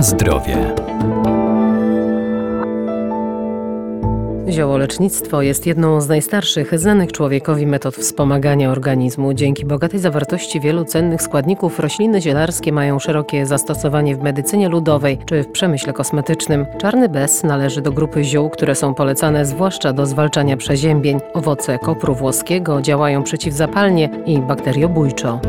Zdrowie. Ziołolecznictwo jest jedną z najstarszych znanych człowiekowi metod wspomagania organizmu. Dzięki bogatej zawartości wielu cennych składników rośliny zielarskie mają szerokie zastosowanie w medycynie ludowej czy w przemyśle kosmetycznym. Czarny bez należy do grupy ziół, które są polecane zwłaszcza do zwalczania przeziębień. Owoce kopru włoskiego działają przeciwzapalnie i bakteriobójczo.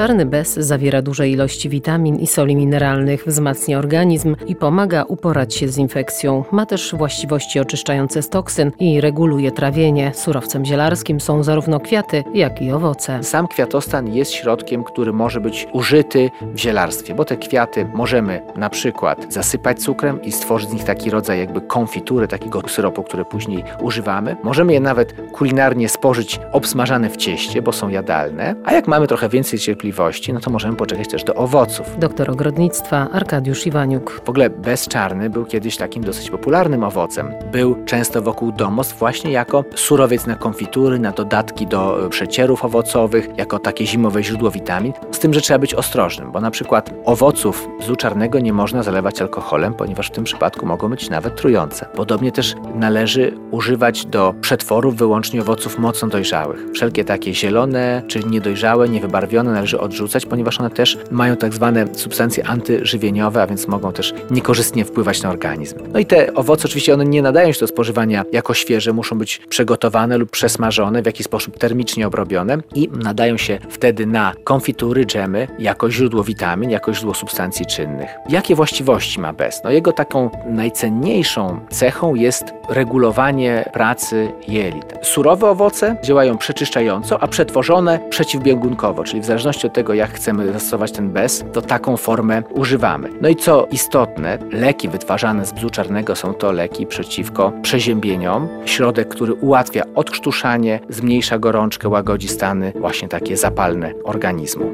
Czarny bez zawiera duże ilości witamin i soli mineralnych, wzmacnia organizm i pomaga uporać się z infekcją. Ma też właściwości oczyszczające z toksyn i reguluje trawienie. Surowcem zielarskim są zarówno kwiaty, jak i owoce. Sam kwiatostan jest środkiem, który może być użyty w zielarstwie, bo te kwiaty możemy na przykład zasypać cukrem i stworzyć z nich taki rodzaj jakby konfitury, takiego syropu, który później używamy. Możemy je nawet kulinarnie spożyć obsmażane w cieście, bo są jadalne. A jak mamy trochę więcej cierpliwości, no to możemy poczekać też do owoców. Doktor ogrodnictwa Arkadiusz Iwaniuk. W ogóle bezczarny był kiedyś takim dosyć popularnym owocem. Był często wokół domostw właśnie jako surowiec na konfitury, na dodatki do e, przecierów owocowych, jako takie zimowe źródło witamin. Z tym, że trzeba być ostrożnym, bo na przykład owoców bzu czarnego nie można zalewać alkoholem, ponieważ w tym przypadku mogą być nawet trujące. Podobnie też należy używać do przetworów wyłącznie owoców mocno dojrzałych. Wszelkie takie zielone czy niedojrzałe, niewybarwione należy odrzucać, ponieważ one też mają tak zwane substancje antyżywieniowe, a więc mogą też niekorzystnie wpływać na organizm. No i te owoce oczywiście one nie nadają się do spożywania jako świeże, muszą być przygotowane lub przesmażone, w jakiś sposób termicznie obrobione i nadają się wtedy na konfitury, dżemy jako źródło witamin, jako źródło substancji czynnych. Jakie właściwości ma bez? No jego taką najcenniejszą cechą jest regulowanie pracy jelit. Surowe owoce działają przeczyszczająco, a przetworzone przeciwbiegunkowo, czyli w zależności od tego, jak chcemy zastosować ten bez, to taką formę używamy. No i co istotne, leki wytwarzane z bzu czarnego są to leki przeciwko przeziębieniom. Środek, który ułatwia odkrztuszanie, zmniejsza gorączkę, łagodzi stany właśnie takie zapalne organizmu.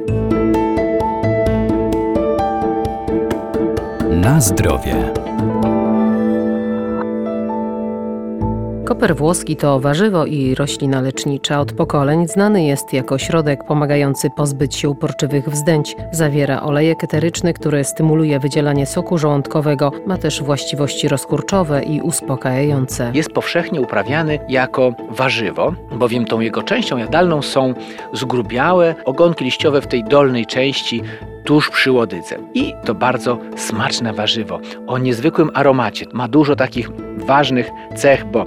Na zdrowie. Koper włoski to warzywo i roślina lecznicza. Od pokoleń znany jest jako środek pomagający pozbyć się uporczywych wzdęć. Zawiera olejek eteryczny, który stymuluje wydzielanie soku żołądkowego. Ma też właściwości rozkurczowe i uspokajające. Jest powszechnie uprawiany jako warzywo, bowiem tą jego częścią jadalną są zgrubiałe ogonki liściowe w tej dolnej części tuż przy łodydze. I to bardzo smaczne warzywo o niezwykłym aromacie. Ma dużo takich ważnych cech, bo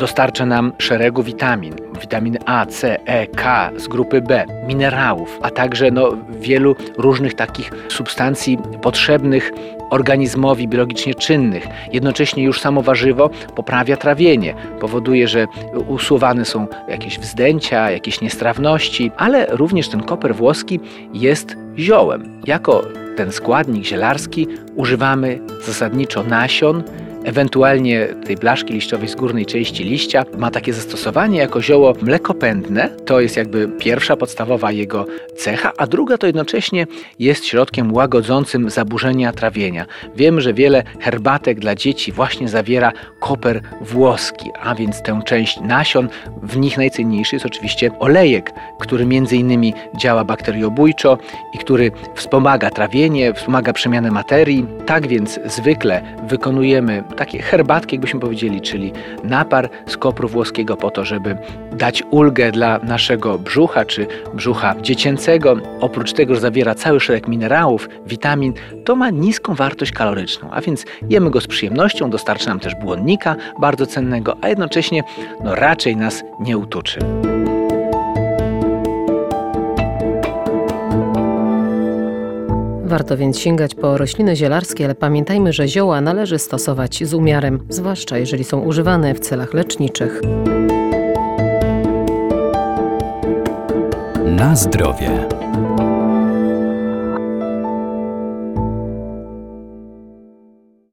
dostarcza nam szeregu witamin, witaminy A, C, E, K z grupy B, minerałów, a także no, wielu różnych takich substancji potrzebnych organizmowi biologicznie czynnych. Jednocześnie już samo warzywo poprawia trawienie, powoduje, że usuwane są jakieś wzdęcia, jakieś niestrawności, ale również ten koper włoski jest ziołem. Jako ten składnik zielarski używamy zasadniczo nasion, ewentualnie tej blaszki liściowej z górnej części liścia. Ma takie zastosowanie jako zioło mlekopędne. To jest jakby pierwsza podstawowa jego cecha, a druga to jednocześnie jest środkiem łagodzącym zaburzenia trawienia. Wiemy, że wiele herbatek dla dzieci właśnie zawiera koper włoski, a więc tę część nasion. W nich najcenniejszy jest oczywiście olejek, który między innymi działa bakteriobójczo i który wspomaga trawienie, wspomaga przemianę materii. Tak więc zwykle wykonujemy takie herbatki, jakbyśmy powiedzieli, czyli napar z kopru włoskiego po to, żeby dać ulgę dla naszego brzucha czy brzucha dziecięcego. Oprócz tego, że zawiera cały szereg minerałów, witamin, to ma niską wartość kaloryczną, a więc jemy go z przyjemnością, dostarcza nam też błonnika bardzo cennego, a jednocześnie no, raczej nas nie utuczy. Warto więc sięgać po rośliny zielarskie, ale pamiętajmy, że zioła należy stosować z umiarem, zwłaszcza jeżeli są używane w celach leczniczych. Na zdrowie.